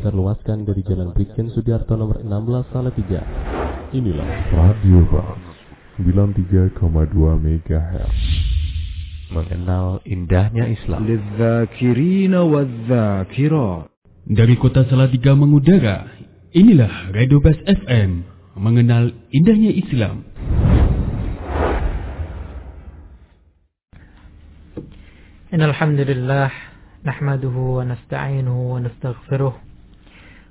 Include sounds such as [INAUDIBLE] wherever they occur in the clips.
dipancar luaskan dari Jalan Brigjen Sudiarto nomor 16 Salatiga. Inilah Radio Bang 93,2 MHz. Mengenal indahnya Islam. Dari kota Salatiga mengudara, inilah Radio Bas FM. Mengenal indahnya Islam. إن الحمد لله نحمده ونستعينه ونستغفره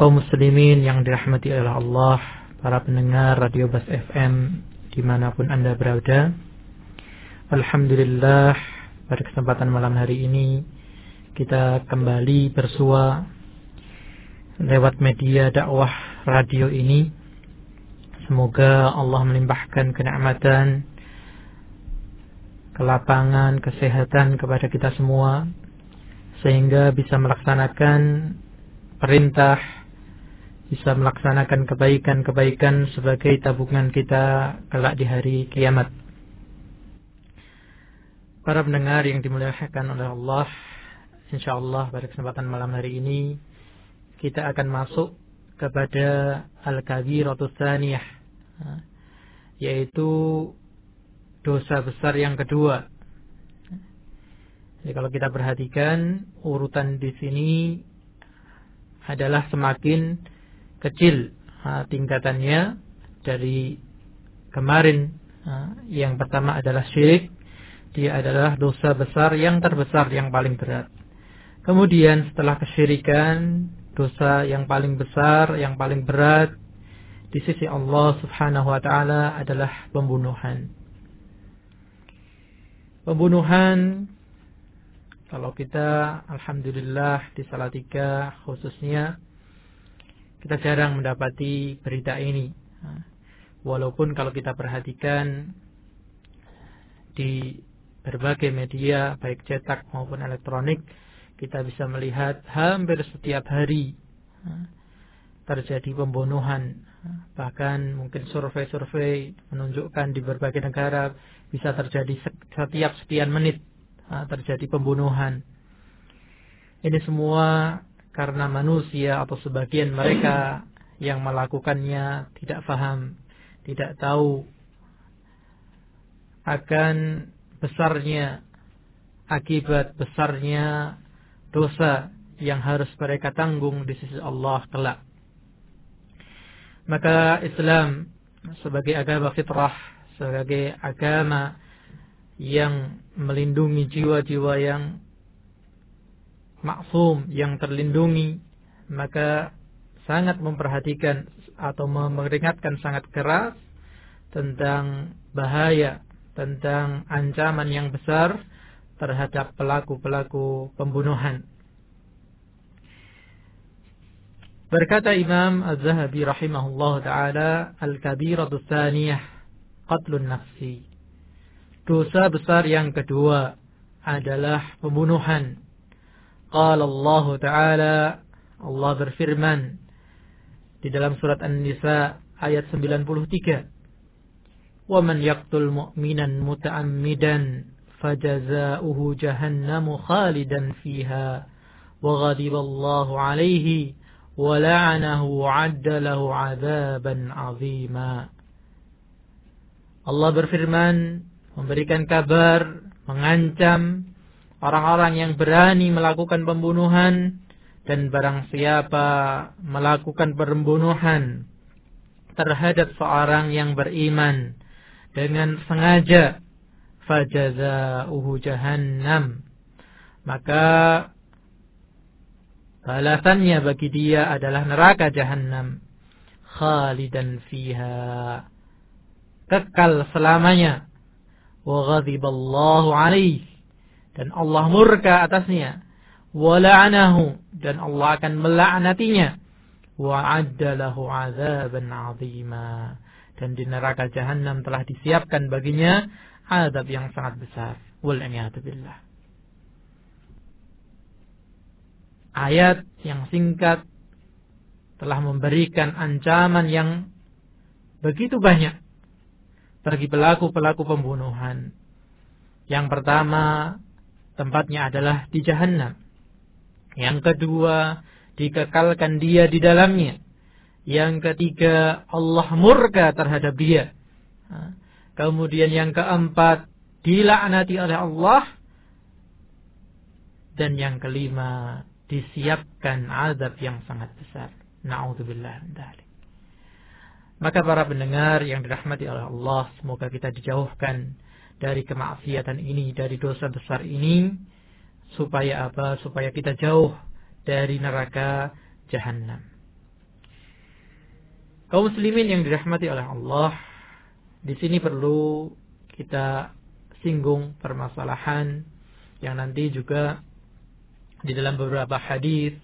Kaum muslimin yang dirahmati oleh Allah, para pendengar Radio Bas FM di mana pun Anda berada. Alhamdulillah pada kesempatan malam hari ini kita kembali bersua lewat media dakwah radio ini. Semoga Allah melimpahkan kenikmatan kelapangan, kesehatan kepada kita semua sehingga bisa melaksanakan perintah bisa melaksanakan kebaikan-kebaikan sebagai tabungan kita kelak di hari kiamat. Para pendengar yang dimuliakan oleh Allah, insyaallah pada kesempatan malam hari ini kita akan masuk kepada al-kabiratus tsaniyah yaitu dosa besar yang kedua. Jadi kalau kita perhatikan urutan di sini adalah semakin kecil tingkatannya dari kemarin. Yang pertama adalah syirik. Dia adalah dosa besar yang terbesar yang paling berat. Kemudian setelah kesyirikan, dosa yang paling besar, yang paling berat di sisi Allah Subhanahu wa taala adalah pembunuhan. Pembunuhan kalau kita alhamdulillah di Salatiga khususnya kita jarang mendapati berita ini. Walaupun kalau kita perhatikan di berbagai media baik cetak maupun elektronik kita bisa melihat hampir setiap hari terjadi pembunuhan bahkan mungkin survei-survei menunjukkan di berbagai negara bisa terjadi setiap sekian menit terjadi pembunuhan. Ini semua karena manusia atau sebagian mereka yang melakukannya tidak paham, tidak tahu akan besarnya akibat besarnya dosa yang harus mereka tanggung di sisi Allah kelak. Maka Islam sebagai agama fitrah sebagai agama yang melindungi jiwa-jiwa yang maksum, yang terlindungi, maka sangat memperhatikan atau memperingatkan sangat keras tentang bahaya, tentang ancaman yang besar terhadap pelaku-pelaku pembunuhan. Berkata Imam Az-Zahabi rahimahullah taala, "Al-kabiratu tsaniyah qatlun nafsi. Dosa besar yang kedua adalah pembunuhan. Qala Allah Ta'ala Allah berfirman di dalam surat An-Nisa ayat 93. Wa man yaqtul mu'minan muta'ammidan fajaza'uhu jahannamu khalidan fiha wa ghadiba Allah 'alaihi wa la'anahu 'adda lahu 'adzaban 'azima. Allah berfirman, memberikan kabar, mengancam orang-orang yang berani melakukan pembunuhan dan barang siapa melakukan pembunuhan terhadap seorang yang beriman dengan sengaja fajazauhu jahannam maka balasannya bagi dia adalah neraka jahannam khalidan fiha kekal selamanya. Wa ghadiballahu alaih. Dan Allah murka atasnya. wala'anahu. Dan Allah akan melaknatinya. Wa addalahu azaban 'azima. Dan di neraka jahanam telah disiapkan baginya azab yang sangat besar. Wal ayat yang singkat telah memberikan ancaman yang begitu banyak bagi pelaku-pelaku pembunuhan. Yang pertama, tempatnya adalah di jahanam. Yang kedua, dikekalkan dia di dalamnya. Yang ketiga, Allah murka terhadap dia. Kemudian yang keempat, dilaknati oleh Allah. Dan yang kelima, disiapkan azab yang sangat besar. Na'udzubillah Maka para pendengar yang dirahmati oleh Allah, semoga kita dijauhkan dari kemaksiatan ini, dari dosa besar ini, supaya apa? Supaya kita jauh dari neraka jahanam. Kaum muslimin yang dirahmati oleh Allah, di sini perlu kita singgung permasalahan yang nanti juga di dalam beberapa hadis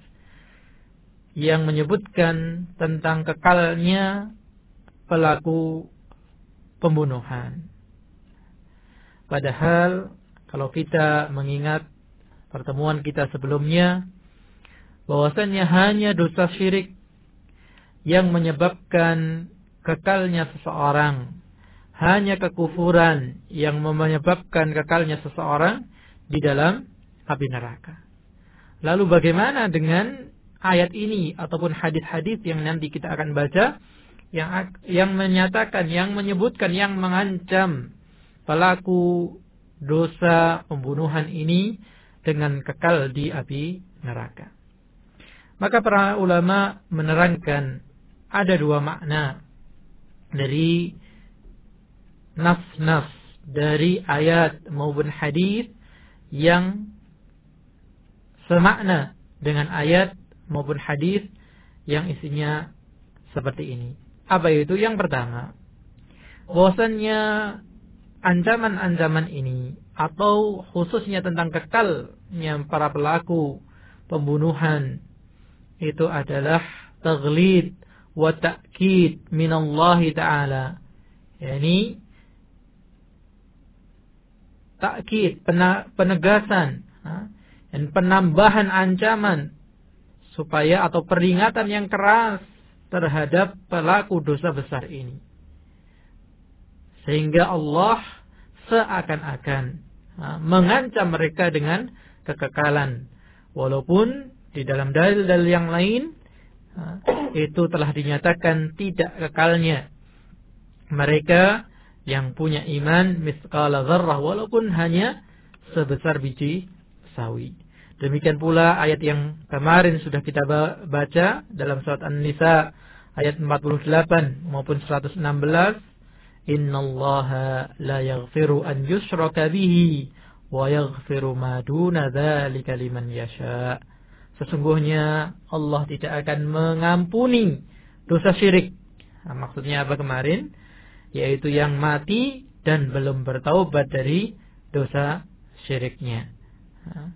yang menyebutkan tentang kekalnya pelaku pembunuhan. Padahal kalau kita mengingat pertemuan kita sebelumnya bahwasanya hanya dosa syirik yang menyebabkan kekalnya seseorang, hanya kekufuran yang menyebabkan kekalnya seseorang di dalam api neraka. Lalu bagaimana dengan ayat ini ataupun hadis-hadis yang nanti kita akan baca yang yang menyatakan, yang menyebutkan, yang mengancam pelaku dosa pembunuhan ini dengan kekal di api neraka. Maka para ulama menerangkan ada dua makna dari nas-nas dari ayat maupun hadis yang semakna dengan ayat maupun hadis yang isinya seperti ini. Apa itu? Yang pertama, bahwasannya ancaman-ancaman ini atau khususnya tentang kekalnya para pelaku pembunuhan itu adalah taglid wa ta'kid Allah taala. Yani takkid penegasan dan penambahan ancaman supaya atau peringatan yang keras terhadap pelaku dosa besar ini. Sehingga Allah seakan-akan mengancam mereka dengan kekekalan. Walaupun di dalam dalil-dalil yang lain itu telah dinyatakan tidak kekalnya mereka yang punya iman miskala zarrah walaupun hanya sebesar biji sawi. Demikian pula ayat yang kemarin sudah kita baca dalam surat An-Nisa ayat 48 maupun 116 La yaghfiru an yushraka bihi wa yaghfiru ma duna yasha. Sesungguhnya Allah tidak akan mengampuni dosa syirik. Nah, maksudnya apa kemarin? Yaitu yang mati dan belum bertaubat dari dosa syiriknya. Nah,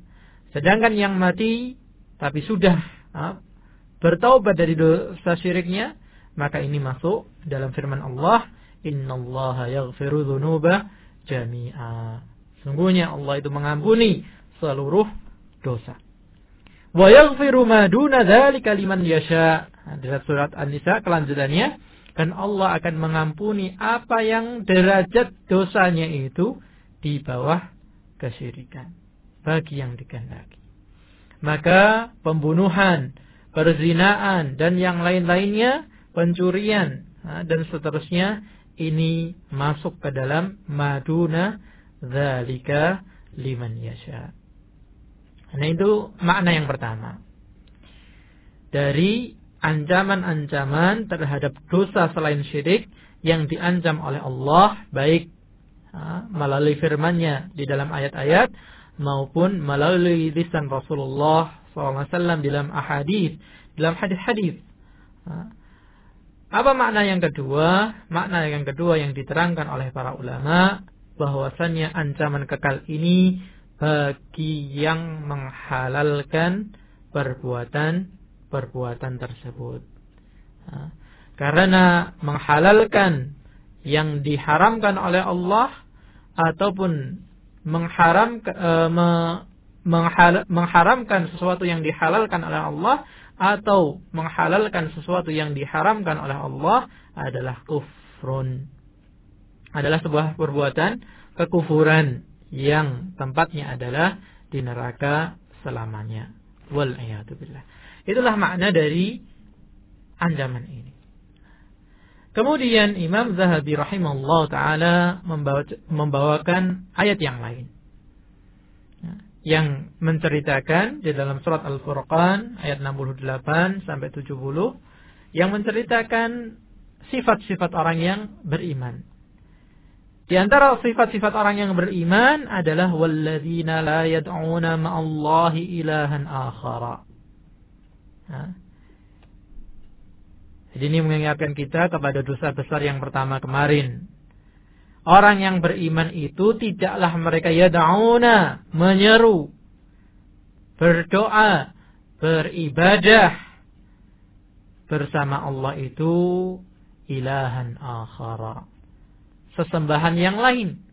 Sedangkan yang mati tapi sudah ha, bertaubat dari dosa syiriknya, maka ini masuk dalam firman Allah, "Innallaha yaghfiru dzunuba jami'a." Sungguhnya Allah itu mengampuni seluruh dosa. Wa yaghfiru ma duna dzalika liman yasha. Dalam surat An-Nisa kelanjutannya, dan Allah akan mengampuni apa yang derajat dosanya itu di bawah kesyirikan bagi yang dikehendaki. Maka pembunuhan, perzinaan dan yang lain-lainnya, pencurian dan seterusnya ini masuk ke dalam maduna zalika liman yasha. Nah itu makna yang pertama. Dari ancaman-ancaman terhadap dosa selain syirik yang diancam oleh Allah baik melalui firman-Nya di dalam ayat-ayat maupun melalui lisan Rasulullah SAW dalam ahadith, dalam hadis-hadis. Apa makna yang kedua? Makna yang kedua yang diterangkan oleh para ulama bahwasannya ancaman kekal ini bagi yang menghalalkan perbuatan-perbuatan tersebut. Karena menghalalkan yang diharamkan oleh Allah ataupun mengharam e, me, menghal, mengharamkan sesuatu yang dihalalkan oleh Allah atau menghalalkan sesuatu yang diharamkan oleh Allah adalah kufrun. Adalah sebuah perbuatan kekufuran yang tempatnya adalah di neraka selamanya. Wal billah. Itulah makna dari ancaman ini. Kemudian Imam Zahabi rahimahullah taala membawakan ayat yang lain. Ya, yang menceritakan di dalam surat Al-Furqan ayat 68 sampai 70 yang menceritakan sifat-sifat orang yang beriman. Di antara sifat-sifat orang yang beriman adalah walladzina la yad'una ma'allahi ilahan akhara. Jadi ini mengingatkan kita kepada dosa besar yang pertama kemarin. Orang yang beriman itu tidaklah mereka yada'una, menyeru, berdoa, beribadah bersama Allah itu ilahan akhara. Sesembahan yang lain.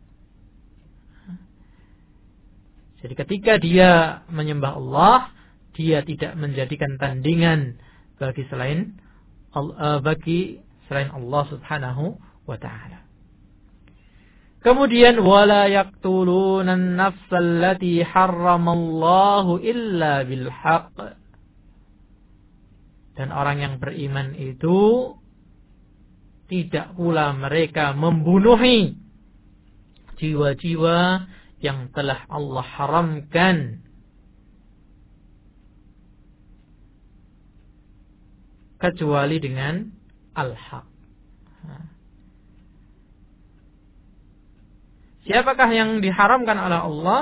Jadi ketika dia menyembah Allah, dia tidak menjadikan tandingan bagi selain Eh, bagi selain Allah Subhanahu wa taala. Kemudian wala yaqtuluna an-nafs allati harramallahu illa bil haqq. Dan orang yang beriman itu tidak pula mereka membunuhi jiwa-jiwa yang telah Allah haramkan kecuali dengan al-haq. Siapakah yang diharamkan oleh Allah?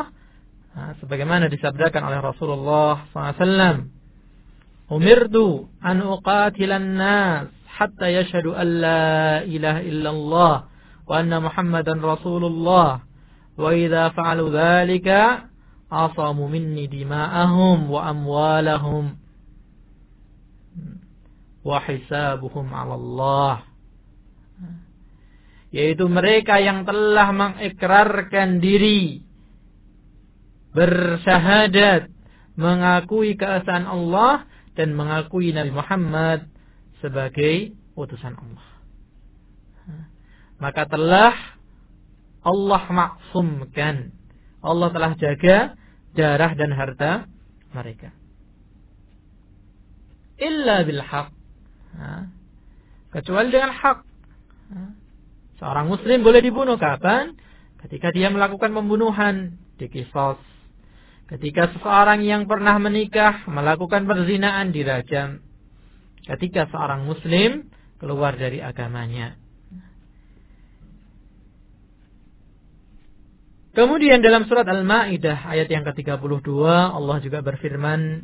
Nah, sebagaimana disabdakan oleh Rasulullah SAW. Umirtu an uqatilan nas hatta yashhadu an la ilaha illallah wa anna Muhammadan Rasulullah. Wa idza fa'alu dhalika asamu minni dima'ahum wa amwalahum wa hisabuhum 'ala Allah yaitu mereka yang telah mengikrarkan diri. Bersyahadat. Mengakui keesaan Allah dan mengakui Nabi Muhammad sebagai utusan Allah. Maka telah Allah maksumkan. Allah telah jaga darah dan harta mereka. Illa bil haq. Kecuali dengan hak. Seorang muslim boleh dibunuh kapan? Ketika dia melakukan pembunuhan, dikisos. Ketika seseorang yang pernah menikah melakukan perzinaan dirajam. Ketika seorang muslim keluar dari agamanya. Kemudian dalam surat Al-Maidah ayat yang ke-32 Allah juga berfirman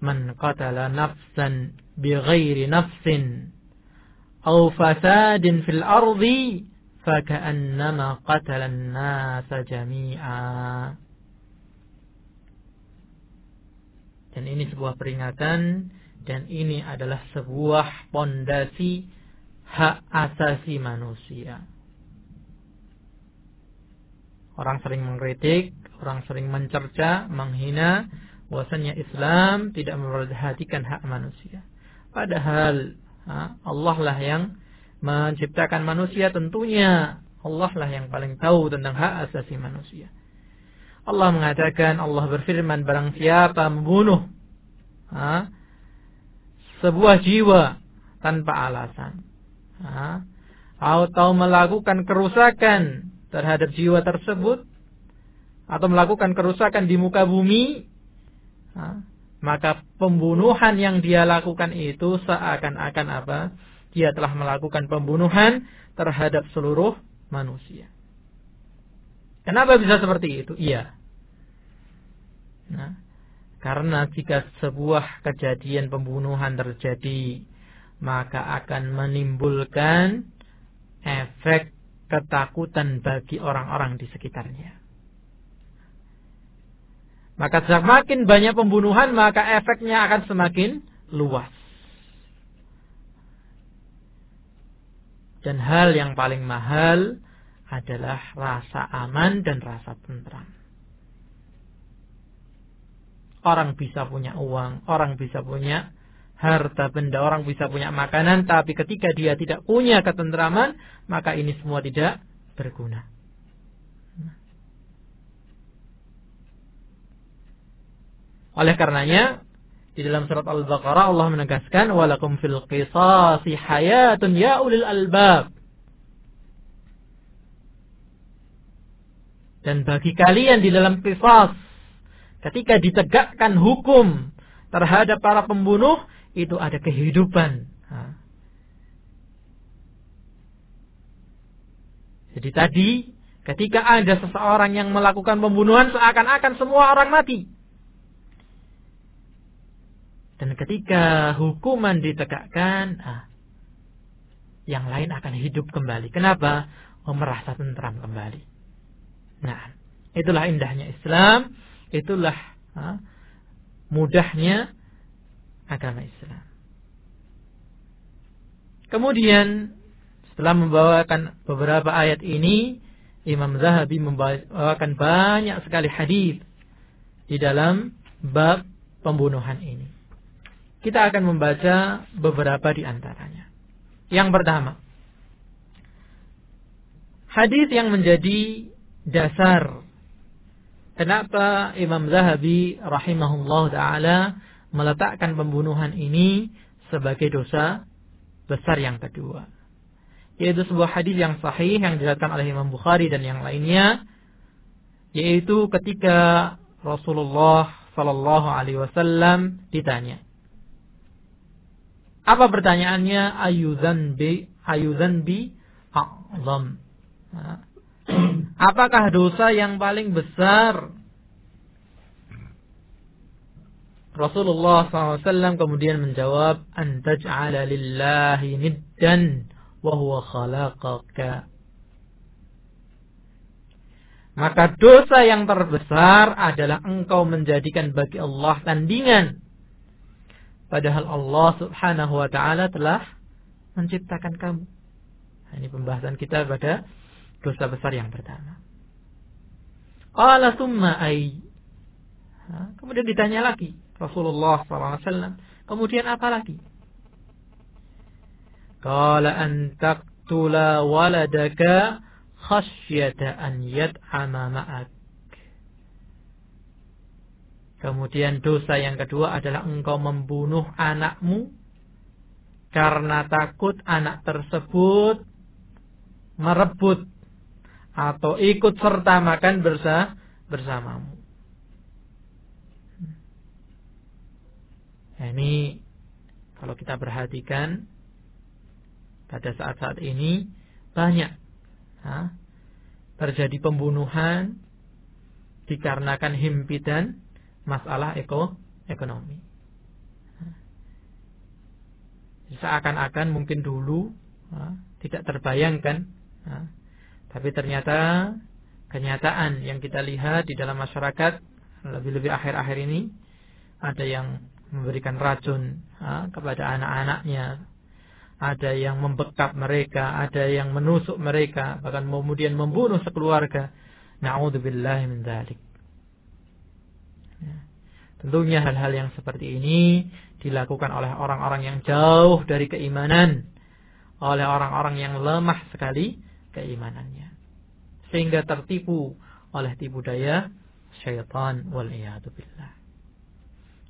man qatala nafsan bighairi nafsin aw fasadin fil ardi faka'annama qatala an-nasa jami'a dan ini sebuah peringatan dan ini adalah sebuah pondasi hak asasi manusia. Orang sering mengkritik, orang sering mencerca, menghina, bahwasanya Islam tidak memperhatikan hak manusia. Padahal Allah lah yang menciptakan manusia tentunya. Allah lah yang paling tahu tentang hak asasi manusia. Allah mengatakan Allah berfirman barang siapa membunuh ha, sebuah jiwa tanpa alasan ha, atau melakukan kerusakan terhadap jiwa tersebut atau melakukan kerusakan di muka bumi maka pembunuhan yang dia lakukan itu seakan-akan apa? Dia telah melakukan pembunuhan terhadap seluruh manusia. Kenapa bisa seperti itu? Iya. Nah, karena jika sebuah kejadian pembunuhan terjadi, maka akan menimbulkan efek ketakutan bagi orang-orang di sekitarnya. Maka semakin banyak pembunuhan, maka efeknya akan semakin luas. Dan hal yang paling mahal adalah rasa aman dan rasa tentram. Orang bisa punya uang, orang bisa punya harta benda, orang bisa punya makanan, tapi ketika dia tidak punya ketentraman, maka ini semua tidak berguna. Oleh karenanya, di dalam surat Al-Baqarah Allah menegaskan, "Walakum fil qisasi hayatun ya ulil albab." Dan bagi kalian di dalam qisas ketika ditegakkan hukum terhadap para pembunuh itu ada kehidupan. Jadi tadi ketika ada seseorang yang melakukan pembunuhan seakan-akan semua orang mati. Dan ketika hukuman ditegakkan, ah, yang lain akan hidup kembali. Kenapa? Oh, merasa tentram kembali. Nah, itulah indahnya Islam, itulah ah, mudahnya agama Islam. Kemudian setelah membawakan beberapa ayat ini, Imam Zahabi membawakan banyak sekali hadis di dalam bab pembunuhan ini. Kita akan membaca beberapa di antaranya. Yang pertama, hadis yang menjadi dasar kenapa Imam Zahabi rahimahullah taala meletakkan pembunuhan ini sebagai dosa besar yang kedua. Yaitu sebuah hadis yang sahih yang diriwayatkan oleh Imam Bukhari dan yang lainnya yaitu ketika Rasulullah Shallallahu alaihi wasallam ditanya apa pertanyaannya? Ayuzan bi ayuzan bi a'zam. Apakah dosa yang paling besar? Rasulullah SAW kemudian menjawab, Antaj'ala lillahi niddan wa huwa khalaqaka. Maka dosa yang terbesar adalah engkau menjadikan bagi Allah tandingan Padahal Allah subhanahu wa ta'ala telah menciptakan kamu. Nah, ini pembahasan kita pada dosa besar yang pertama. Qala summa ay. kemudian ditanya lagi Rasulullah SAW. Kemudian apa lagi? Qala an taqtula waladaka khasyata an yad'ama ma'ak. Kemudian dosa yang kedua adalah engkau membunuh anakmu karena takut anak tersebut merebut atau ikut serta makan bersa bersamamu. Nah, ini kalau kita perhatikan pada saat-saat ini banyak ha, terjadi pembunuhan dikarenakan himpitan masalah eko, ekonomi. Seakan-akan mungkin dulu tidak terbayangkan, tapi ternyata kenyataan yang kita lihat di dalam masyarakat lebih-lebih akhir-akhir ini ada yang memberikan racun kepada anak-anaknya, ada yang membekap mereka, ada yang menusuk mereka, bahkan kemudian membunuh sekeluarga. Na'udzubillahi min dzalik. Tentunya hal-hal yang seperti ini dilakukan oleh orang-orang yang jauh dari keimanan, oleh orang-orang yang lemah sekali keimanannya. Sehingga tertipu oleh tipu daya syaitan wal.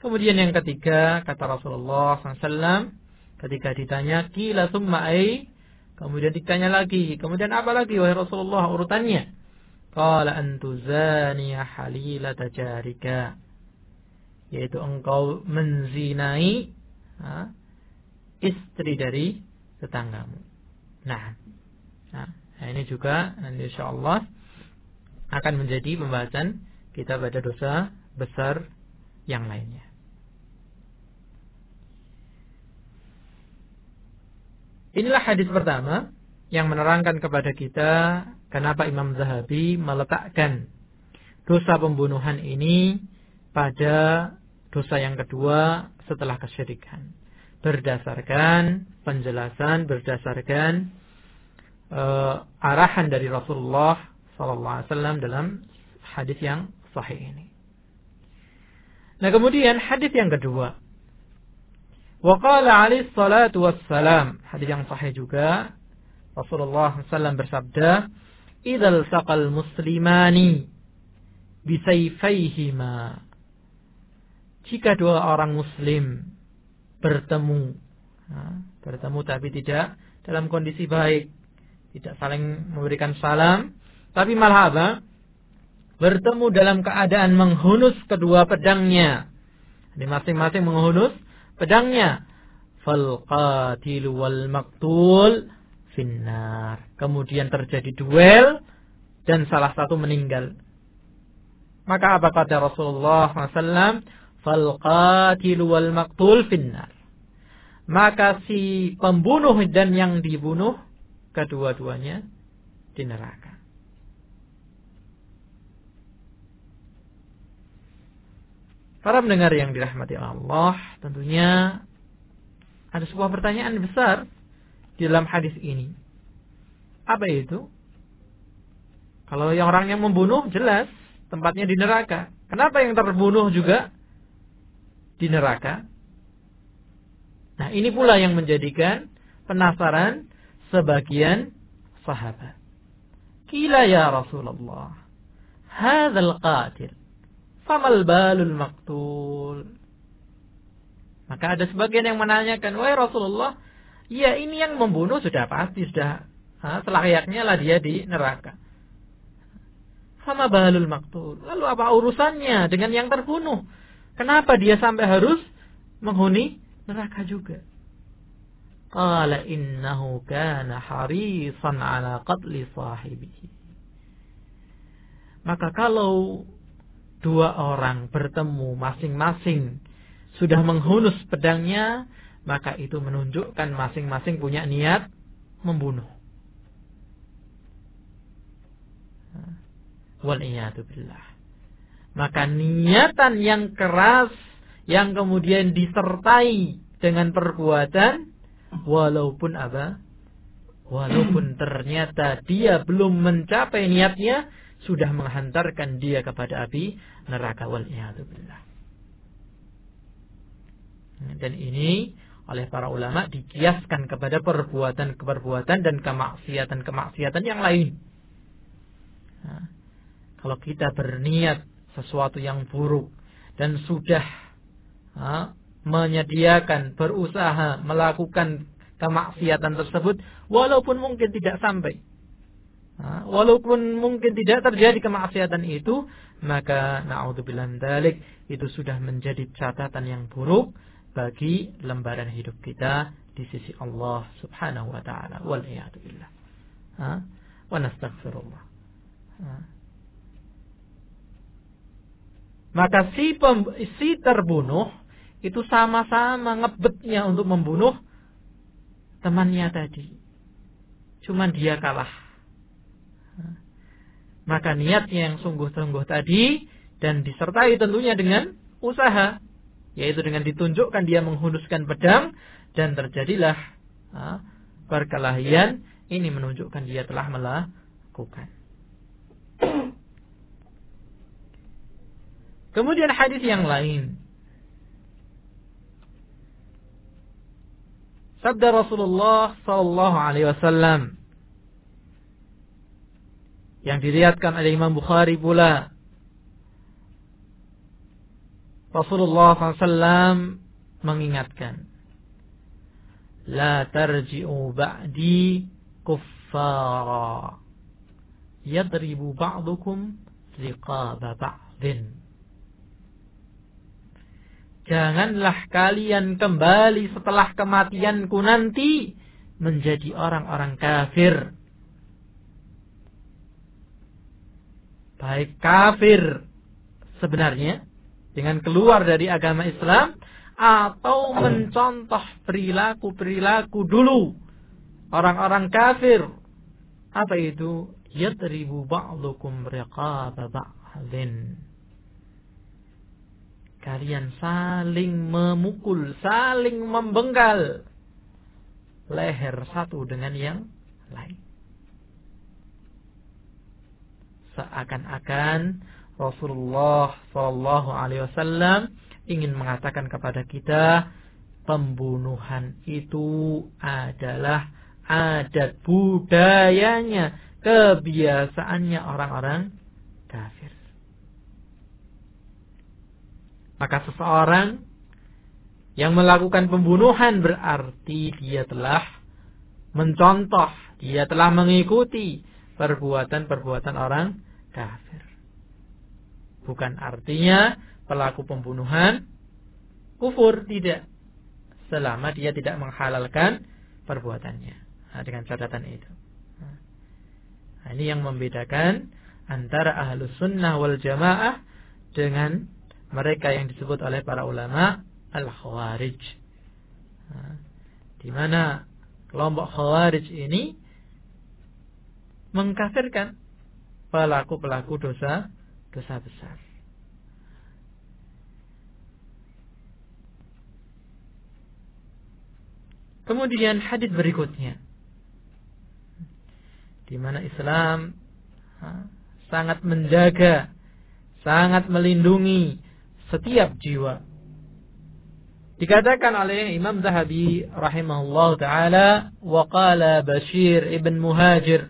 Kemudian yang ketiga kata Rasulullah SAW ketika ditanya kila summa kemudian ditanya lagi kemudian apa lagi wahai Rasulullah urutannya qala antuzaniya halilata jarika yaitu engkau menzinai ha, istri dari tetanggamu. Nah, nah, ini juga nanti insya Allah akan menjadi pembahasan kita pada dosa besar yang lainnya. Inilah hadis pertama yang menerangkan kepada kita kenapa Imam Zahabi meletakkan dosa pembunuhan ini pada dosa yang kedua setelah kesyirikan. Berdasarkan penjelasan, berdasarkan uh, arahan dari Rasulullah SAW dalam hadis yang sahih ini. Nah kemudian hadis yang kedua. Waqala alaih salatu wassalam. Hadis yang sahih juga. Rasulullah SAW bersabda. Idal saqal muslimani bisayfaihima. Jika dua orang muslim bertemu. bertemu tapi tidak dalam kondisi baik. Tidak saling memberikan salam. Tapi malah apa? bertemu dalam keadaan menghunus kedua pedangnya. Jadi masing-masing menghunus pedangnya. Fal qatil wal maktul finnar. Kemudian terjadi duel dan salah satu meninggal. Maka apa kata Rasulullah SAW? Fal qatil wal maktul finnar. Maka si pembunuh dan yang dibunuh kedua-duanya di neraka. Para pendengar yang dirahmati Allah, tentunya ada sebuah pertanyaan besar di dalam hadis ini. Apa itu? Kalau yang orang yang membunuh jelas tempatnya di neraka. Kenapa yang terbunuh juga di neraka? Nah, ini pula yang menjadikan penasaran sebagian sahabat. Kila ya Rasulullah, hadzal qatil famal balul maktul. Maka ada sebagian yang menanyakan, wahai Rasulullah, ya ini yang membunuh sudah pasti sudah selayaknya lah dia di neraka. Sama balul maktul. Lalu apa urusannya dengan yang terbunuh? Kenapa dia sampai harus menghuni neraka juga? Qala innahu kana harisan ala qatli sahibihi. Maka kalau dua orang bertemu masing-masing sudah menghunus pedangnya, maka itu menunjukkan masing-masing punya niat membunuh. Waliyatubillah. Maka niatan yang keras yang kemudian disertai dengan perbuatan walaupun apa? Walaupun [CLEARS THROAT] ternyata dia belum mencapai niatnya, sudah menghantarkan dia kepada api neraka wal billah. Dan ini oleh para ulama dikiaskan kepada perbuatan-perbuatan dan kemaksiatan-kemaksiatan yang lain. Nah, kalau kita berniat sesuatu yang buruk dan sudah ha, menyediakan, berusaha melakukan kemaksiatan tersebut, walaupun mungkin tidak sampai, walaupun mungkin tidak terjadi kemaksiatan itu, maka naudzubillah dalik itu sudah menjadi catatan yang buruk bagi lembaran hidup kita di sisi Allah Subhanahu wa taala. Wal. Wa nastaghfirullah. Maka si pem, si terbunuh itu sama-sama ngebetnya untuk membunuh temannya tadi. Cuman dia kalah. Maka niatnya yang sungguh-sungguh tadi dan disertai tentunya dengan usaha yaitu dengan ditunjukkan dia menghunuskan pedang dan terjadilah ha, perkelahian. Ini menunjukkan dia telah melakukan kemudian hadis yang lain. Sabda Rasulullah sallallahu alaihi wasallam yang diriatkan oleh Imam Bukhari pula. Rasulullah SAW mengingatkan La tarji'u ba'di kuffara. Yadribu ba'dukum liqaba ba'din Janganlah kalian kembali setelah kematianku nanti menjadi orang-orang kafir. Baik kafir sebenarnya dengan keluar dari agama Islam atau mencontoh perilaku-perilaku dulu orang-orang kafir. Apa itu? Yadribu ba'dukum riqaba ba'dhin kalian saling memukul, saling membengkal leher satu dengan yang lain. Seakan-akan Rasulullah Shallallahu Alaihi Wasallam ingin mengatakan kepada kita pembunuhan itu adalah adat budayanya, kebiasaannya orang-orang kafir. Maka seseorang yang melakukan pembunuhan berarti dia telah mencontoh, dia telah mengikuti perbuatan-perbuatan orang kafir. Bukan artinya pelaku pembunuhan kufur, tidak. Selama dia tidak menghalalkan perbuatannya. Nah, dengan catatan itu. Nah, ini yang membedakan antara ahlus sunnah wal jamaah dengan mereka yang disebut oleh para ulama al-khawarij. di mana kelompok khawarij ini mengkafirkan pelaku-pelaku dosa dosa besar. Kemudian hadis berikutnya di mana Islam sangat menjaga, sangat melindungi setiap jiwa. Dikatakan oleh Imam Zahabi rahimahullah taala wa qala Bashir ibn Muhajir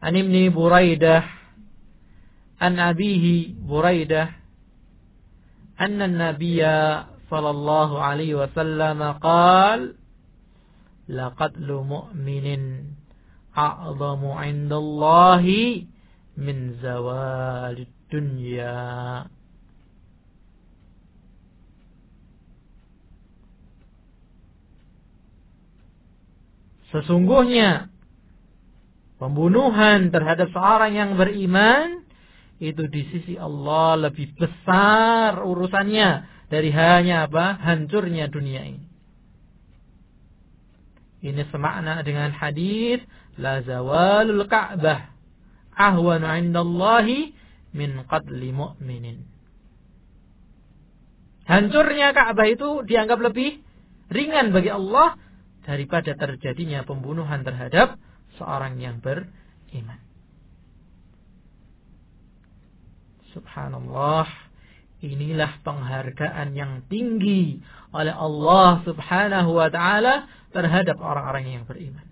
an ibni Buraidah an abihi Buraidah anna an-nabiyya sallallahu alaihi wasallam qala laqatlu mu'minin a'zamu 'indallahi min zawalid dunya Sesungguhnya pembunuhan terhadap seorang yang beriman itu di sisi Allah lebih besar urusannya dari hanya apa? hancurnya dunia ini. Ini semakna dengan hadis la zawalul Ka'bah ahwanu 'indallahi min qatli mu'minin. Hancurnya Ka'bah itu dianggap lebih ringan bagi Allah daripada terjadinya pembunuhan terhadap seorang yang beriman. Subhanallah, inilah penghargaan yang tinggi oleh Allah Subhanahu wa taala terhadap orang-orang yang beriman.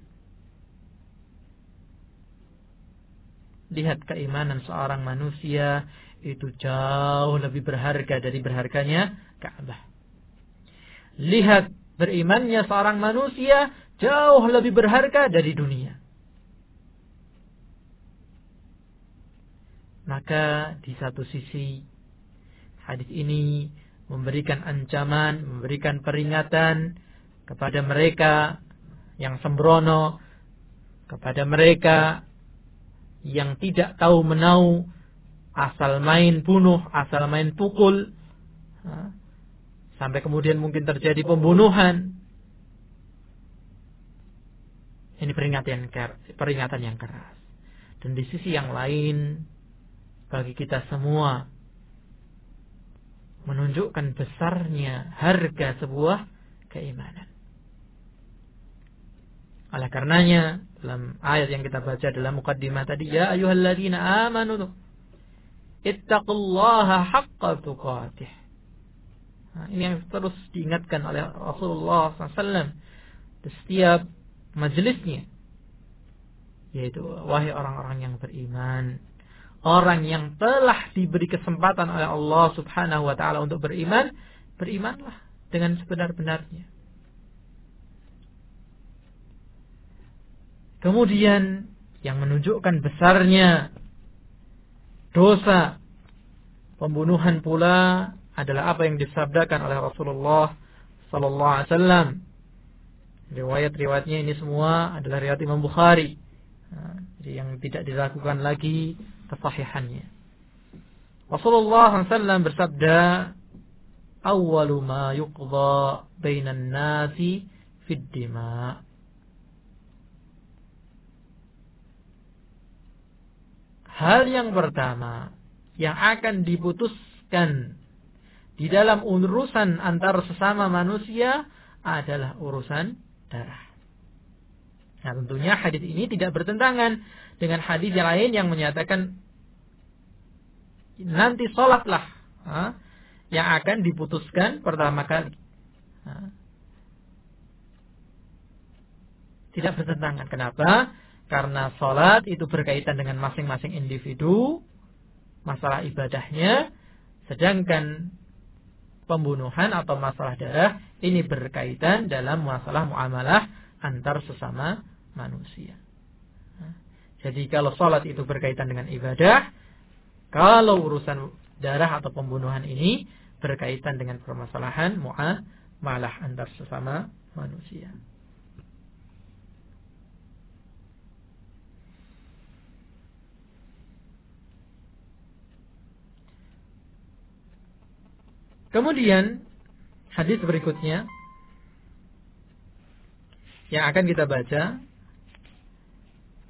Lihat keimanan seorang manusia itu jauh lebih berharga dari berharganya Ka'bah. Lihat berimannya seorang manusia jauh lebih berharga dari dunia. Maka di satu sisi hadis ini memberikan ancaman, memberikan peringatan kepada mereka yang sembrono, kepada mereka yang tidak tahu menau, asal main bunuh, asal main pukul, Sampai kemudian mungkin terjadi pembunuhan. Ini peringatan peringatan yang keras. Dan di sisi yang lain, bagi kita semua, menunjukkan besarnya harga sebuah keimanan. Oleh karenanya, dalam ayat yang kita baca dalam mukaddimah tadi, Ya ayuhalladzina amanu, ittaqullaha haqqa tuqatih Nah, ini yang terus diingatkan oleh Rasulullah SAW di setiap majelisnya. Yaitu, wahai orang-orang yang beriman. Orang yang telah diberi kesempatan oleh Allah subhanahu wa ta'ala untuk beriman. Berimanlah dengan sebenar-benarnya. Kemudian yang menunjukkan besarnya dosa pembunuhan pula adalah apa yang disabdakan oleh Rasulullah sallallahu alaihi wasallam. Riwayat-riwayatnya ini semua adalah riwayat Imam Bukhari. jadi yang tidak diragukan lagi kesahihannya. Rasulullah SAW bersabda, "Awwalu ma yuqda bainan nasi fid dima." Hal yang pertama yang akan diputuskan di dalam urusan antar sesama manusia adalah urusan darah. Nah tentunya hadis ini tidak bertentangan dengan hadis yang lain yang menyatakan nanti sholatlah ha, yang akan diputuskan pertama kali. Ha. Tidak bertentangan. Kenapa? Karena sholat itu berkaitan dengan masing-masing individu, masalah ibadahnya, sedangkan pembunuhan atau masalah darah ini berkaitan dalam masalah muamalah antar sesama manusia. Jadi kalau sholat itu berkaitan dengan ibadah, kalau urusan darah atau pembunuhan ini berkaitan dengan permasalahan muamalah antar sesama manusia. Kemudian hadis berikutnya yang akan kita baca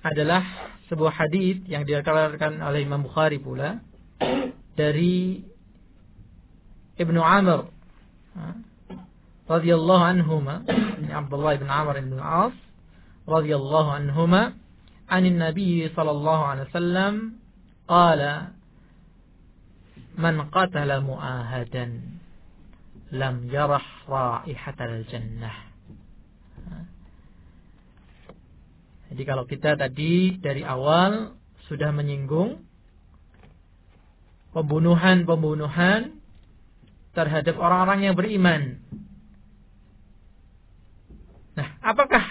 adalah sebuah hadis yang dikeluarkan oleh Imam Bukhari pula dari Ibnu Amr radhiyallahu anhuma Abdullah bin Amr bin Al-As radhiyallahu anhuma عن النبي صلى الله عليه وسلم قال man qatala mu'ahadan lam yarah raihatal jannah. Jadi kalau kita tadi dari awal sudah menyinggung pembunuhan-pembunuhan terhadap orang-orang yang beriman. Nah, apakah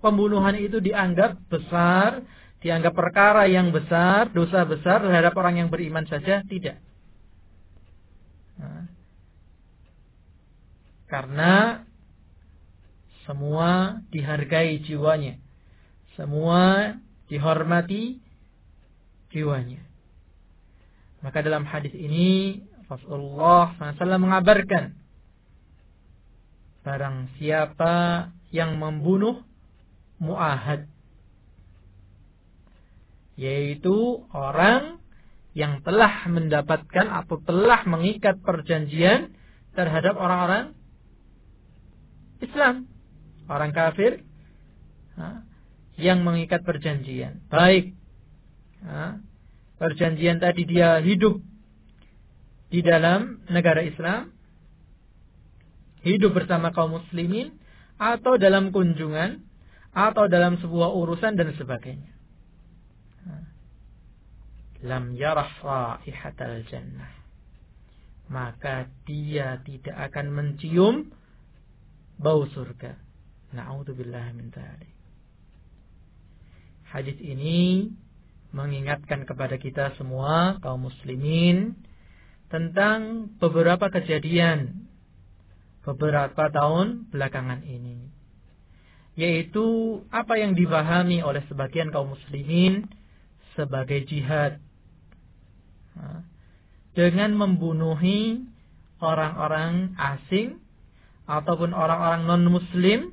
pembunuhan itu dianggap besar, dianggap perkara yang besar, dosa besar terhadap orang yang beriman saja? Tidak. Karena semua dihargai jiwanya. Semua dihormati jiwanya. Maka dalam hadis ini Rasulullah SAW mengabarkan barang siapa yang membunuh muahad yaitu orang yang telah mendapatkan atau telah mengikat perjanjian terhadap orang-orang Islam, orang kafir, yang mengikat perjanjian. Baik. perjanjian tadi dia hidup di dalam negara Islam, hidup bersama kaum muslimin, atau dalam kunjungan, atau dalam sebuah urusan dan sebagainya. Lam yarah raihatal jannah. Maka dia tidak akan mencium bau surga. Na'udzubillah min dzalik. Hadis ini mengingatkan kepada kita semua kaum muslimin tentang beberapa kejadian beberapa tahun belakangan ini. Yaitu apa yang dipahami oleh sebagian kaum muslimin sebagai jihad. Dengan membunuhi orang-orang asing ataupun orang-orang non-muslim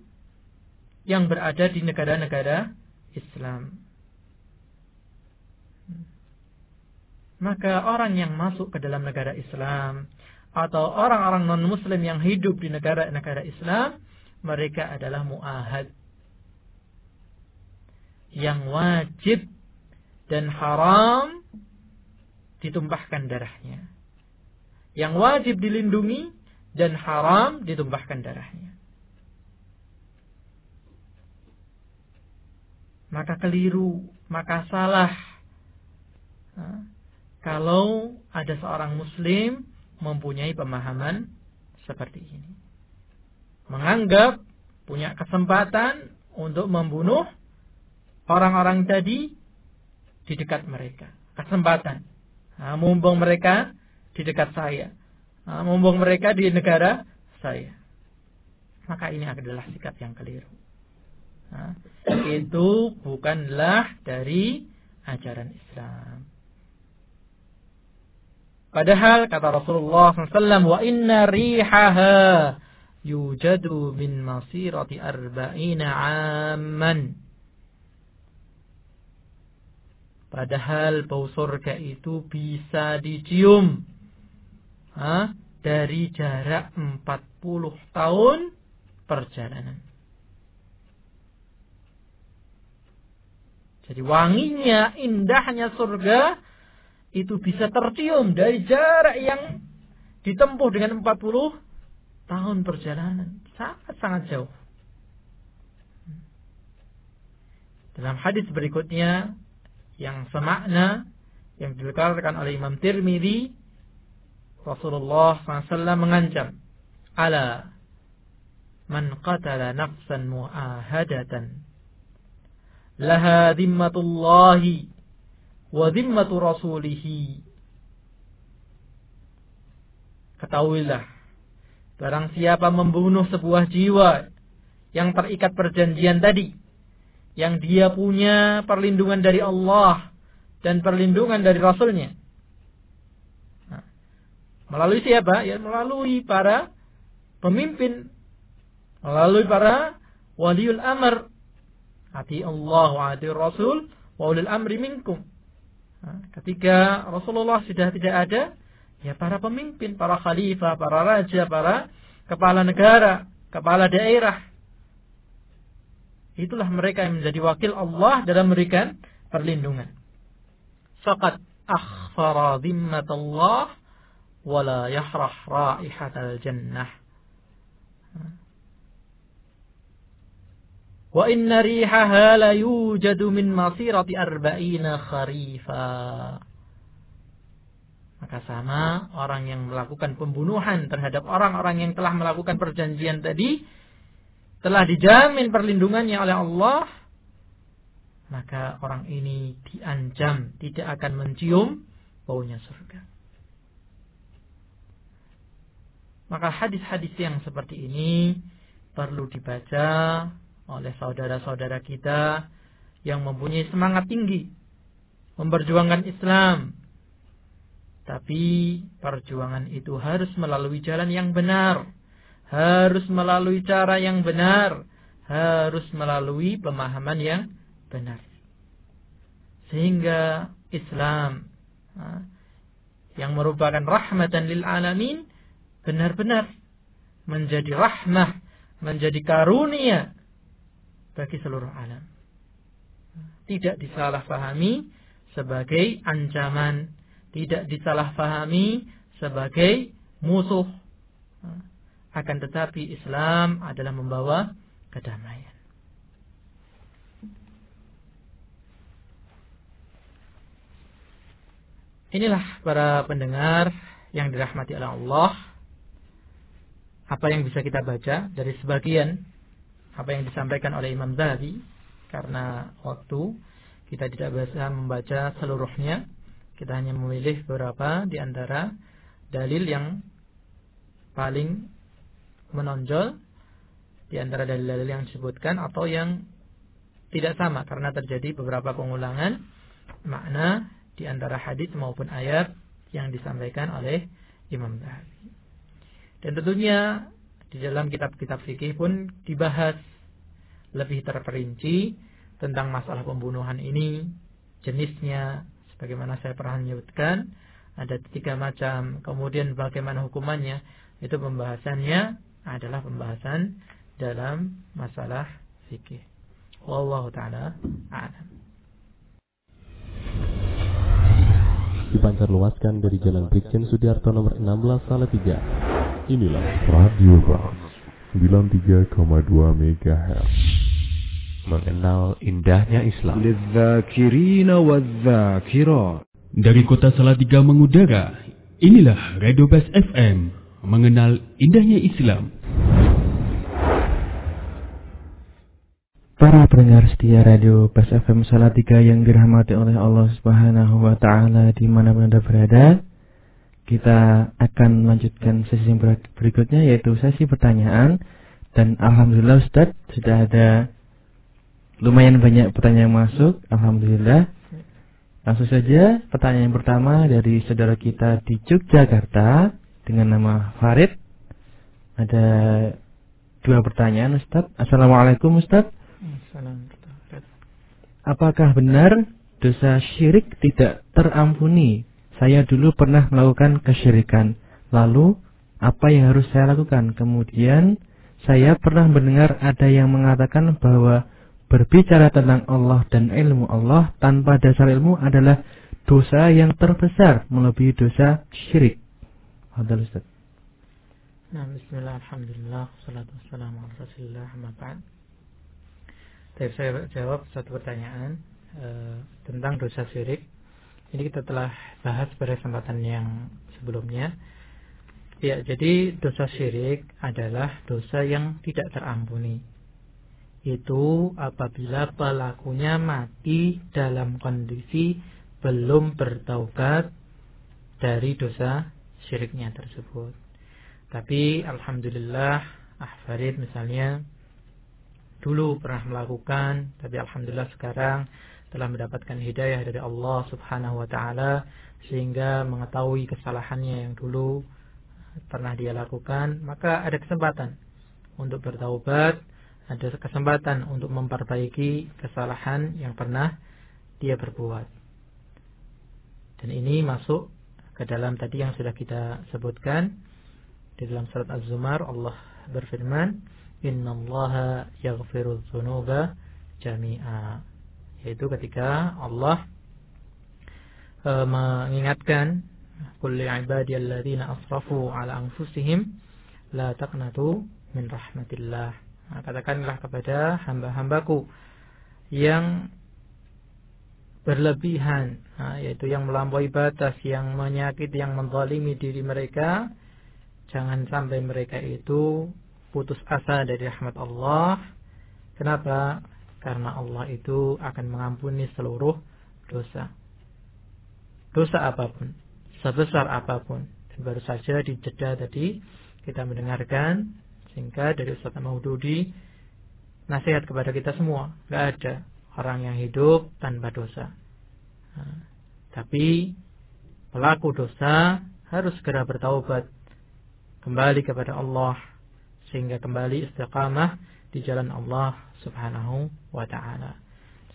yang berada di negara-negara Islam. Maka orang yang masuk ke dalam negara Islam atau orang-orang non-muslim yang hidup di negara-negara Islam, mereka adalah muahad yang wajib dan haram ditumpahkan darahnya. Yang wajib dilindungi dan haram ditumpahkan darahnya. maka keliru, maka salah. Kalau ada seorang muslim mempunyai pemahaman seperti ini. Menganggap punya kesempatan untuk membunuh orang-orang tadi di dekat mereka. Kesempatan. Nah, mumpung mereka di dekat saya. Nah, mumpung mereka di negara saya. Maka ini adalah sikap yang keliru. Nah, itu bukanlah dari ajaran Islam. Padahal kata Rasulullah SAW, wa inna rihaha yujadu min masirati arba'ina amman. Padahal bau surga itu bisa dicium ha? dari jarak 40 tahun perjalanan. Jadi wanginya, indahnya surga itu bisa tercium dari jarak yang ditempuh dengan 40 tahun perjalanan. Sangat-sangat jauh. Dalam hadis berikutnya yang semakna yang dikeluarkan oleh Imam Tirmidzi Rasulullah SAW mengancam ala man qatala nafsan mu'ahadatan laha dhimmatullahi wa dhimmatu rasulihi. Ketahuilah barang siapa membunuh sebuah jiwa yang terikat perjanjian tadi yang dia punya perlindungan dari Allah dan perlindungan dari Rasulnya melalui siapa ya melalui para pemimpin melalui para waliul amr Hati Allah wa hati Rasul wa ulil amri minkum. ketika Rasulullah sudah tidak ada, ya para pemimpin, para khalifah, para raja, para kepala negara, kepala daerah. Itulah mereka yang menjadi wakil Allah dalam memberikan perlindungan. Faqad akhfara dhimmatallah wala yahrah raihatal jannah. Wa inna rihaha la yujadu min masirati arba'ina. Maka sama orang yang melakukan pembunuhan terhadap orang-orang yang telah melakukan perjanjian tadi telah dijamin perlindungannya oleh Allah maka orang ini diancam tidak akan mencium baunya surga. Maka hadis-hadis yang seperti ini perlu dibaca oleh saudara-saudara kita yang mempunyai semangat tinggi memperjuangkan Islam. Tapi perjuangan itu harus melalui jalan yang benar, harus melalui cara yang benar, harus melalui pemahaman yang benar. Sehingga Islam yang merupakan rahmatan lil alamin benar-benar menjadi rahmah, menjadi karunia bagi seluruh alam. Tidak disalahpahami sebagai ancaman, tidak disalahpahami sebagai musuh. Akan tetapi Islam adalah membawa kedamaian. Inilah para pendengar yang dirahmati oleh Allah. Apa yang bisa kita baca dari sebagian apa yang disampaikan oleh Imam Zahabi karena waktu kita tidak bisa membaca seluruhnya kita hanya memilih beberapa di antara dalil yang paling menonjol di antara dalil-dalil yang disebutkan atau yang tidak sama karena terjadi beberapa pengulangan makna di antara hadis maupun ayat yang disampaikan oleh Imam Zahabi. Dan tentunya di dalam kitab-kitab fikih pun dibahas lebih terperinci tentang masalah pembunuhan ini, jenisnya, sebagaimana saya pernah menyebutkan, ada tiga macam, kemudian bagaimana hukumannya, itu pembahasannya adalah pembahasan dalam masalah fikih. Wallahu taala a'lam. Dipancar luaskan dari Jalan Brigjen Sudiarto nomor 16 Salatiga Inilah Radio Bang 93,2 MHz Mengenal indahnya Islam. Dari kota Salatiga mengudara Inilah Radio Bas FM Mengenal indahnya Islam. Para pendengar setia radio Bas FM Salatiga yang dirahmati oleh Allah Subhanahu wa taala di mana pun Anda berada, kita akan melanjutkan sesi yang berikutnya yaitu sesi pertanyaan. Dan alhamdulillah Ustaz sudah ada lumayan banyak pertanyaan yang masuk. Alhamdulillah. Langsung saja pertanyaan yang pertama dari saudara kita di Yogyakarta dengan nama Farid. Ada dua pertanyaan Ustaz. Assalamualaikum Ustaz. Apakah benar dosa syirik tidak terampuni saya dulu pernah melakukan kesyirikan. Lalu, apa yang harus saya lakukan. Kemudian saya pernah mendengar ada yang mengatakan bahwa berbicara tentang Allah dan ilmu Allah tanpa dasar ilmu adalah dosa yang terbesar melebihi dosa syirik. Hadal Ustaz. Nah, bismillah, alhamdulillah, salatu wassalamu ala rasulillah, saya jawab satu pertanyaan e, tentang dosa syirik. Ini kita telah bahas pada kesempatan yang sebelumnya. Ya, jadi dosa syirik adalah dosa yang tidak terampuni. Itu apabila pelakunya mati dalam kondisi belum bertaubat dari dosa syiriknya tersebut. Tapi alhamdulillah Ahfarid misalnya dulu pernah melakukan, tapi alhamdulillah sekarang telah mendapatkan hidayah dari Allah Subhanahu wa taala sehingga mengetahui kesalahannya yang dulu pernah dia lakukan, maka ada kesempatan untuk bertaubat, ada kesempatan untuk memperbaiki kesalahan yang pernah dia berbuat. Dan ini masuk ke dalam tadi yang sudah kita sebutkan di dalam surat Az-Zumar Allah berfirman, "Innallaha yaghfiru dzunuba jami'a." Yaitu ketika Allah e, mengingatkan Qul li'ibadiyalladzina asrafu ala anfusihim la taqnatu min rahmatillah. Nah, katakanlah kepada hamba-hambaku yang berlebihan, nah, yaitu yang melampaui batas, yang menyakiti, yang menzalimi diri mereka, jangan sampai mereka itu putus asa dari rahmat Allah. Kenapa? Karena Allah itu akan mengampuni seluruh dosa. Dosa apa pun sebesar apa pun. Dan baru saja di jeda tadi kita mendengarkan sehingga dari Ustaz Maududi nasihat kepada kita semua. Gak ada orang yang hidup tanpa dosa. Nah, tapi pelaku dosa harus segera bertaubat kembali kepada Allah sehingga kembali istiqamah di jalan Allah Subhanahu wa taala.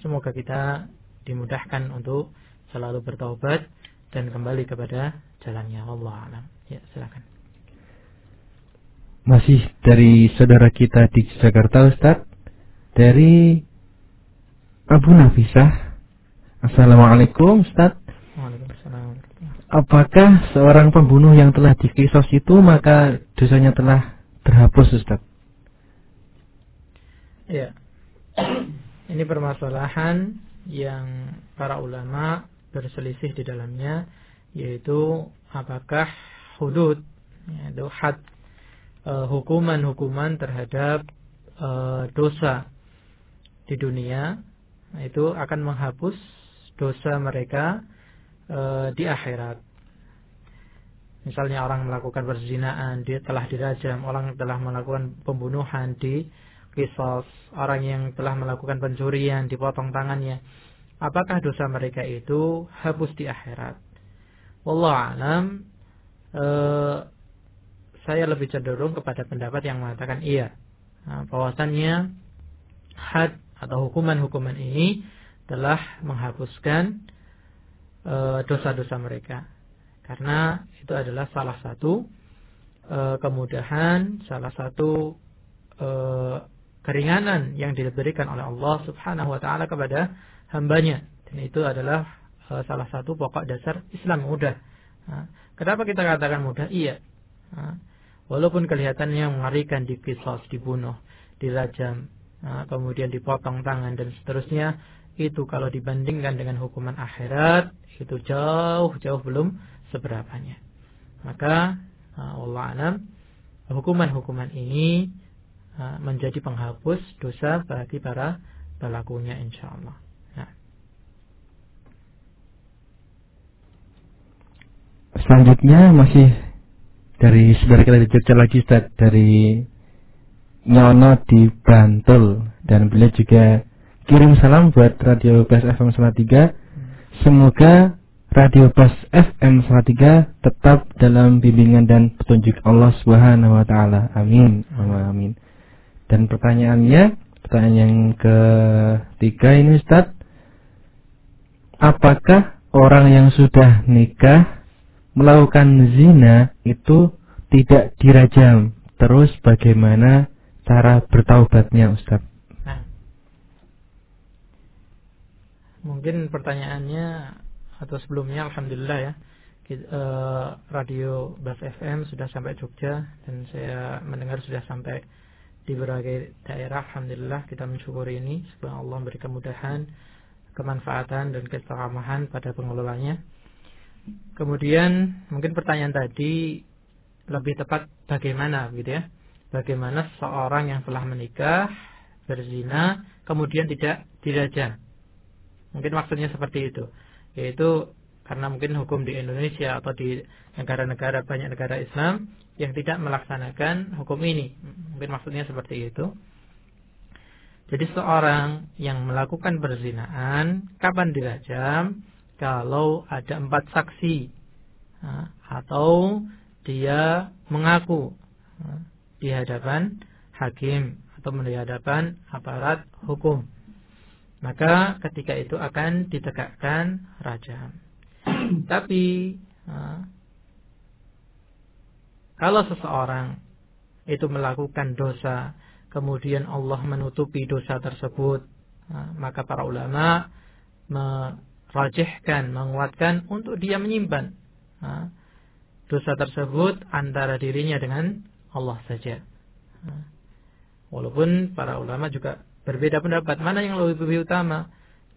Semoga kita dimudahkan untuk selalu bertaubat dan kembali kepada jalannya Allah alam. Ya, silakan. Masih dari saudara kita di Jakarta Ustaz dari Abu Nafisah. Assalamualaikum Ustaz. Waalaikumsalam. Apakah seorang pembunuh yang telah dikisos itu maka dosanya telah terhapus Ustaz? Ya. Ini permasalahan yang para ulama berselisih di dalamnya yaitu apakah hudud yaitu had e, hukuman-hukuman terhadap e, dosa di dunia itu akan menghapus dosa mereka e, di akhirat. Misalnya orang melakukan perzinaan, dia telah dirajam, orang telah melakukan pembunuhan di kisos, orang yang telah melakukan pencurian dipotong tangannya apakah dosa mereka itu hapus di akhirat. Wallahu alam eh, saya lebih cenderung kepada pendapat yang mengatakan iya. Nah, bahwasannya had atau hukuman-hukuman ini telah menghapuskan eh, dosa-dosa mereka. Karena itu adalah salah satu e, kemudahan, salah satu e, keringanan yang diberikan oleh Allah Subhanahu wa taala kepada hambanya. Dan itu adalah uh, salah satu pokok dasar Islam mudah. Nah, kenapa kita katakan mudah? Iya. Nah, walaupun kelihatannya mengerikan di kisos, dibunuh, dirajam, nah, kemudian dipotong tangan dan seterusnya, itu kalau dibandingkan dengan hukuman akhirat itu jauh-jauh belum seberapanya. Maka Allah alam hukuman-hukuman ini menjadi penghapus dosa bagi para pelakunya insya Allah. Selanjutnya masih dari saudara kita di Jogja lagi Ustaz dari Nyono di Bantul dan beliau juga kirim salam buat Radio Bas FM Salatiga. Semoga Radio Bas FM Salatiga tetap dalam bimbingan dan petunjuk Allah Subhanahu wa taala. Amin. Amin. Dan pertanyaannya, pertanyaan yang ketiga ini Ustaz, apakah orang yang sudah nikah melakukan zina itu tidak dirajam, terus bagaimana cara bertaubatnya Ustaz? Nah, mungkin pertanyaannya atau sebelumnya Alhamdulillah ya eh, radio Bas FM sudah sampai Jogja dan saya mendengar sudah sampai di berbagai daerah Alhamdulillah kita mensyukuri ini. Semoga Allah memberi kemudahan kemanfaatan dan kesetaraan pada pengelolanya kemudian mungkin pertanyaan tadi lebih tepat bagaimana gitu ya? Bagaimana seorang yang telah menikah berzina kemudian tidak dirajam? Mungkin maksudnya seperti itu. Yaitu karena mungkin hukum di Indonesia atau di negara-negara banyak negara Islam yang tidak melaksanakan hukum ini. Mungkin maksudnya seperti itu. Jadi seorang yang melakukan perzinaan kapan dirajam? Kalau ada empat saksi atau dia mengaku di hadapan hakim atau di hadapan aparat hukum. Maka ketika itu akan ditegakkan rajam. [CLEARS THROAT] Tapi kalau seseorang itu melakukan dosa, kemudian Allah menutupi dosa tersebut, maka para ulama merajihkan, menguatkan untuk dia menyimpan dosa tersebut antara dirinya dengan Allah saja. Walaupun para ulama juga berbeda pendapat. Mana yang lebih, utama?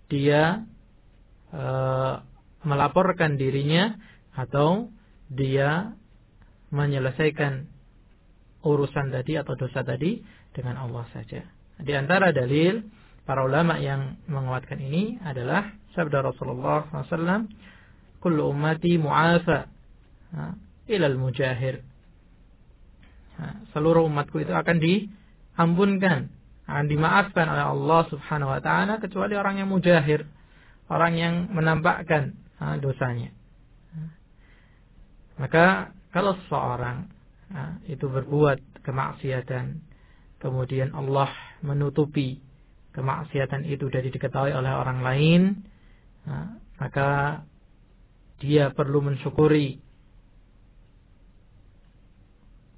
Dia e, melaporkan dirinya atau dia menyelesaikan urusan tadi atau dosa tadi dengan Allah saja. Di antara dalil para ulama yang menguatkan ini adalah sabda Rasulullah SAW, "Kullu ummati mu'afa ilal mujahir." Seluruh umatku itu akan diampunkan, akan dimaafkan oleh Allah Subhanahu wa taala kecuali orang yang mujahir, orang yang menampakkan dosanya. Maka kalau seseorang itu berbuat kemaksiatan, kemudian Allah menutupi kemaksiatan itu dari diketahui oleh orang lain, maka dia perlu mensyukuri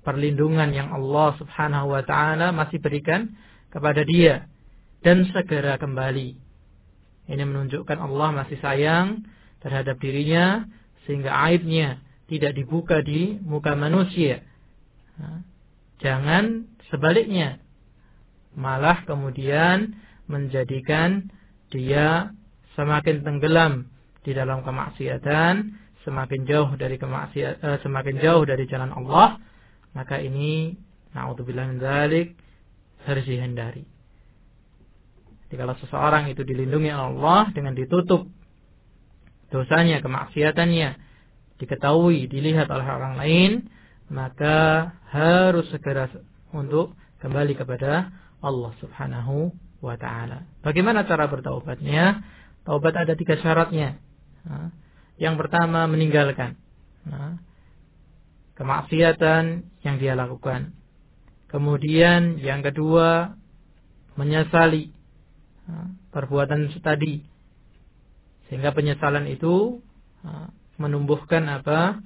perlindungan yang Allah Subhanahu wa taala masih berikan kepada dia dan segera kembali. Ini menunjukkan Allah masih sayang terhadap dirinya sehingga aibnya tidak dibuka di muka manusia. Jangan sebaliknya. Malah kemudian menjadikan dia semakin tenggelam di dalam kemaksiatan, semakin jauh dari kemaksiatan, eh, semakin jauh dari jalan Allah, maka ini naudzubillah min dzalik harus dihindari. Kalau seseorang itu dilindungi Allah dengan ditutup dosanya, kemaksiatannya, diketahui, dilihat oleh orang lain, maka harus segera untuk kembali kepada Allah Subhanahu wa taala. Bagaimana cara bertaubatnya? Taubat ada tiga syaratnya. Yang pertama meninggalkan kemaksiatan yang dia lakukan. Kemudian yang kedua menyesali perbuatan tadi. Sehingga penyesalan itu menumbuhkan apa?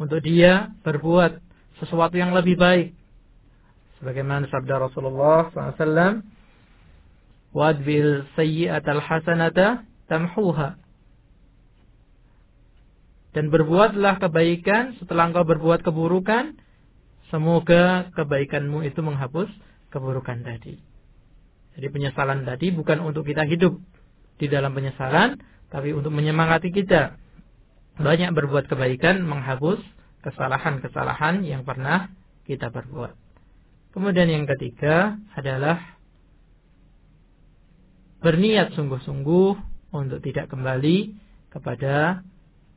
Untuk dia berbuat sesuatu yang lebih baik. Sebagaimana sabda Rasulullah SAW, Wadbil sayyi'atal hasanata tamhuha. Dan berbuatlah kebaikan setelah engkau berbuat keburukan, semoga kebaikanmu itu menghapus keburukan tadi. Jadi penyesalan tadi bukan untuk kita hidup di dalam penyesalan, tapi untuk menyemangati kita banyak berbuat kebaikan menghapus kesalahan-kesalahan yang pernah kita perbuat. Kemudian yang ketiga adalah berniat sungguh-sungguh untuk tidak kembali kepada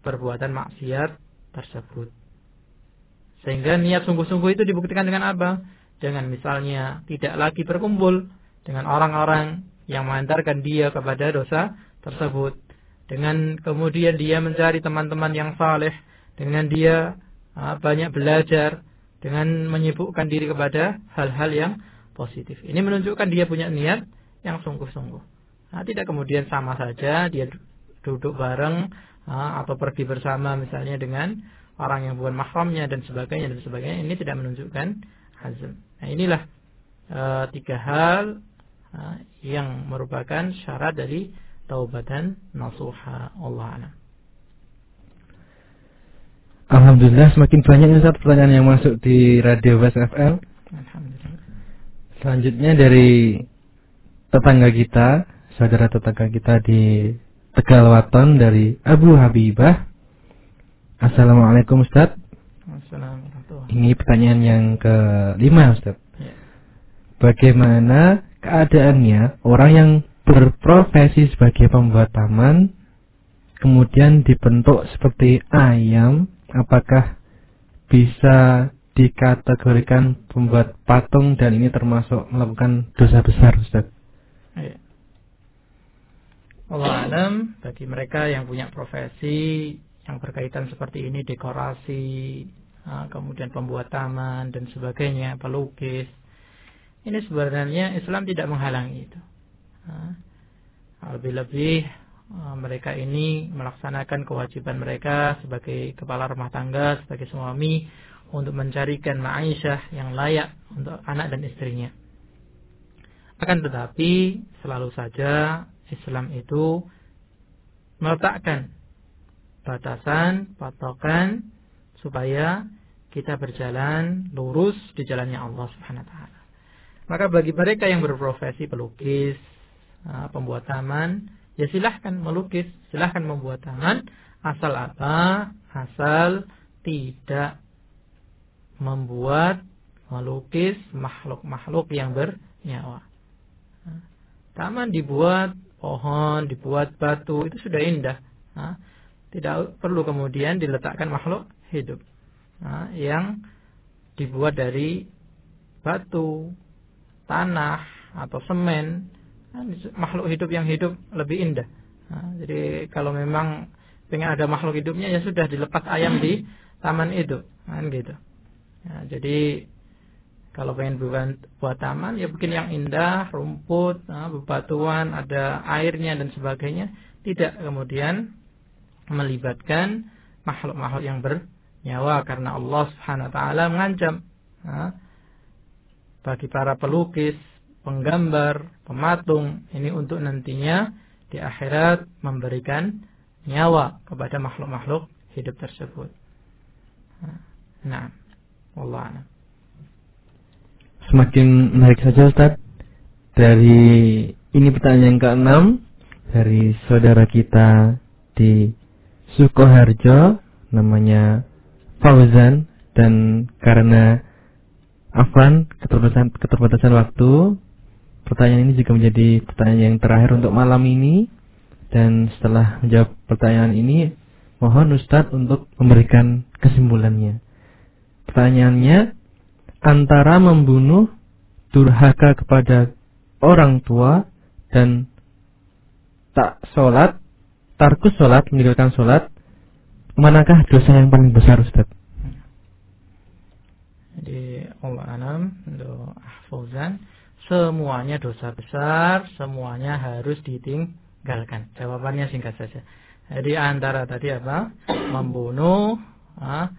perbuatan maksiat tersebut. Sehingga niat sungguh-sungguh itu dibuktikan dengan apa? Dengan misalnya tidak lagi berkumpul dengan orang-orang yang mengantarkan dia kepada dosa tersebut dengan kemudian dia mencari teman-teman yang saleh, dengan dia uh, banyak belajar, dengan menyibukkan diri kepada hal-hal yang positif. Ini menunjukkan dia punya niat yang sungguh-sungguh. Nah, tidak kemudian sama saja dia duduk bareng uh, atau pergi bersama misalnya dengan orang yang bukan mahramnya dan sebagainya dan sebagainya ini tidak menunjukkan azam. Nah, inilah uh, tiga hal uh, yang merupakan syarat dari taubatan nasuha Allah alam. Alhamdulillah semakin banyak Ustaz pertanyaan yang masuk di Radio Bas FM. Alhamdulillah. Selanjutnya dari tetangga kita, saudara tetangga kita di Tegal Waton dari Abu Habibah. Assalamualaikum Ustaz. Assalamualaikum. Ini pertanyaan yang kelima Ustaz. Ya. Bagaimana keadaannya orang yang berprofesi sebagai pembuat taman kemudian dibentuk seperti ayam apakah bisa dikategorikan pembuat patung dan ini termasuk melakukan dosa besar Ustaz? Ya. Allah alam bagi mereka yang punya profesi yang berkaitan seperti ini dekorasi kemudian pembuat taman dan sebagainya pelukis ini sebenarnya Islam tidak menghalangi itu lebih-lebih mereka ini melaksanakan kewajiban mereka sebagai kepala rumah tangga sebagai suami untuk mencarikan ma'isyah yang layak untuk anak dan istrinya akan tetapi selalu saja Islam itu meletakkan batasan, patokan supaya kita berjalan lurus di jalannya Allah Subhanahu wa taala. Maka bagi mereka yang berprofesi pelukis, pembuat taman, ya silahkan melukis, silahkan membuat taman, asal apa? Asal tidak membuat melukis makhluk-makhluk yang bernyawa. Ah, taman dibuat pohon, dibuat batu, itu sudah indah. Nah, tidak perlu kemudian diletakkan makhluk hidup yang dibuat dari batu, tanah, atau semen. Nah, makhluk hidup yang hidup lebih indah. Nah, jadi kalau memang pengen ada makhluk hidupnya ya sudah dilepas ayam di taman itu, kan gitu. Nah, jadi kalau pengen buat, buat taman, ya bikin yang indah, rumput, nah, bebatuan, ada airnya dan sebagainya. Tidak kemudian melibatkan makhluk-makhluk yang bernyawa karena Allah Subhanahu wa taala mengancam nah, bagi para pelukis, penggambar, pematung ini untuk nantinya di akhirat memberikan nyawa kepada makhluk-makhluk hidup tersebut. Nah, Allah Semakin menarik saja Ustaz Dari ini pertanyaan yang keenam Dari saudara kita di Sukoharjo Namanya Fauzan Dan karena Afan keterbatasan, keterbatasan waktu Pertanyaan ini juga menjadi pertanyaan yang terakhir untuk malam ini. Dan setelah menjawab pertanyaan ini Mohon Ustadz untuk memberikan kesimpulannya. Pertanyaannya antara membunuh durhaka kepada orang tua dan tak sholat, tarkus sholat, meninggalkan sholat, manakah dosa yang paling besar Ustaz? Jadi Allah anam untuk Fauzan semuanya dosa besar, semuanya harus ditinggalkan. Jawabannya singkat saja. Jadi antara tadi apa? Membunuh, ah,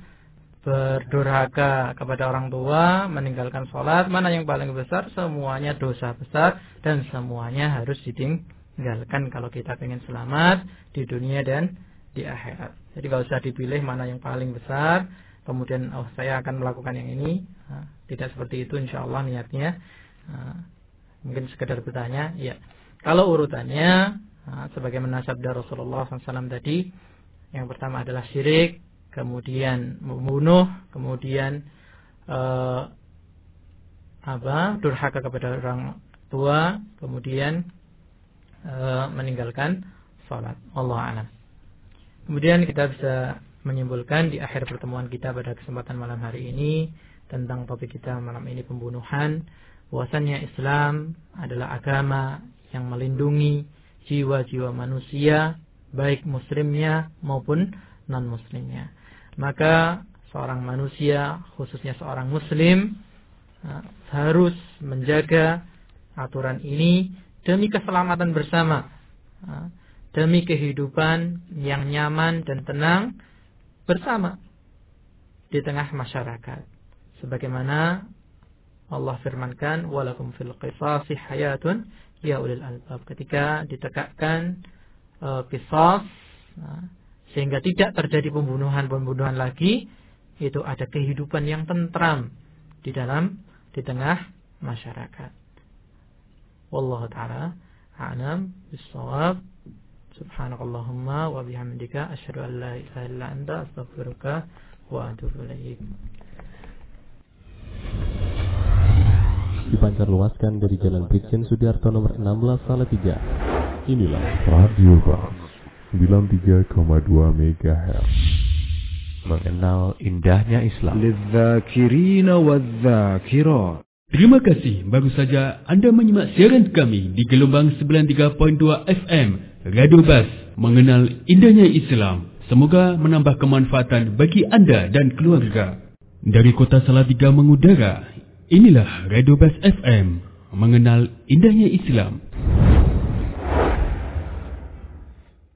berdurhaka kepada orang tua, meninggalkan sholat, mana yang paling besar? Semuanya dosa besar dan semuanya harus ditinggalkan kalau kita ingin selamat di dunia dan di akhirat. Jadi kalau usah dipilih mana yang paling besar, kemudian oh saya akan melakukan yang ini, nah, tidak seperti itu insya Allah niatnya. Nah, mungkin sekedar bertanya, ya. Kalau urutannya, nah, sebagaimana sabda Rasulullah SAW tadi, yang pertama adalah syirik, kemudian membunuh, kemudian uh, apa durhaka kepada orang tua, kemudian uh, meninggalkan sholat. Allah alam. Kemudian kita bisa menyimpulkan di akhir pertemuan kita pada kesempatan malam hari ini tentang topik kita malam ini pembunuhan. Bahwasannya Islam adalah agama yang melindungi jiwa-jiwa manusia, baik muslimnya maupun non-muslimnya maka seorang manusia, khususnya seorang muslim, harus menjaga aturan ini demi keselamatan bersama, demi kehidupan yang nyaman dan tenang bersama. di tengah masyarakat. Sebagaimana Allah firmankan, "Walakum fil qisasi hayatun ya ulil albab." Ketika ditegakkan uh, qisas nah, sehingga tidak terjadi pembunuhan-pembunuhan lagi, itu ada kehidupan yang tentram di dalam di tengah masyarakat. Wallahu taala a'lam bissawab. Subhanakallahumma wa bihamdika asyhadu an la ilaha illa anta astaghfiruka wa atubu ilaik dipancar luaskan dari Jalan Brigjen Sudiarto nomor 16 Salatiga. Inilah Radio Bang 93,2 MHz. Mengenal indahnya Islam. Terima kasih, baru saja Anda menyimak siaran kami di gelombang 93.2 FM Radio Bas Mengenal Indahnya Islam. Semoga menambah kemanfaatan bagi anda dan keluarga. Dari kota Salatiga mengudara, inilah Radio Bas FM mengenal indahnya Islam.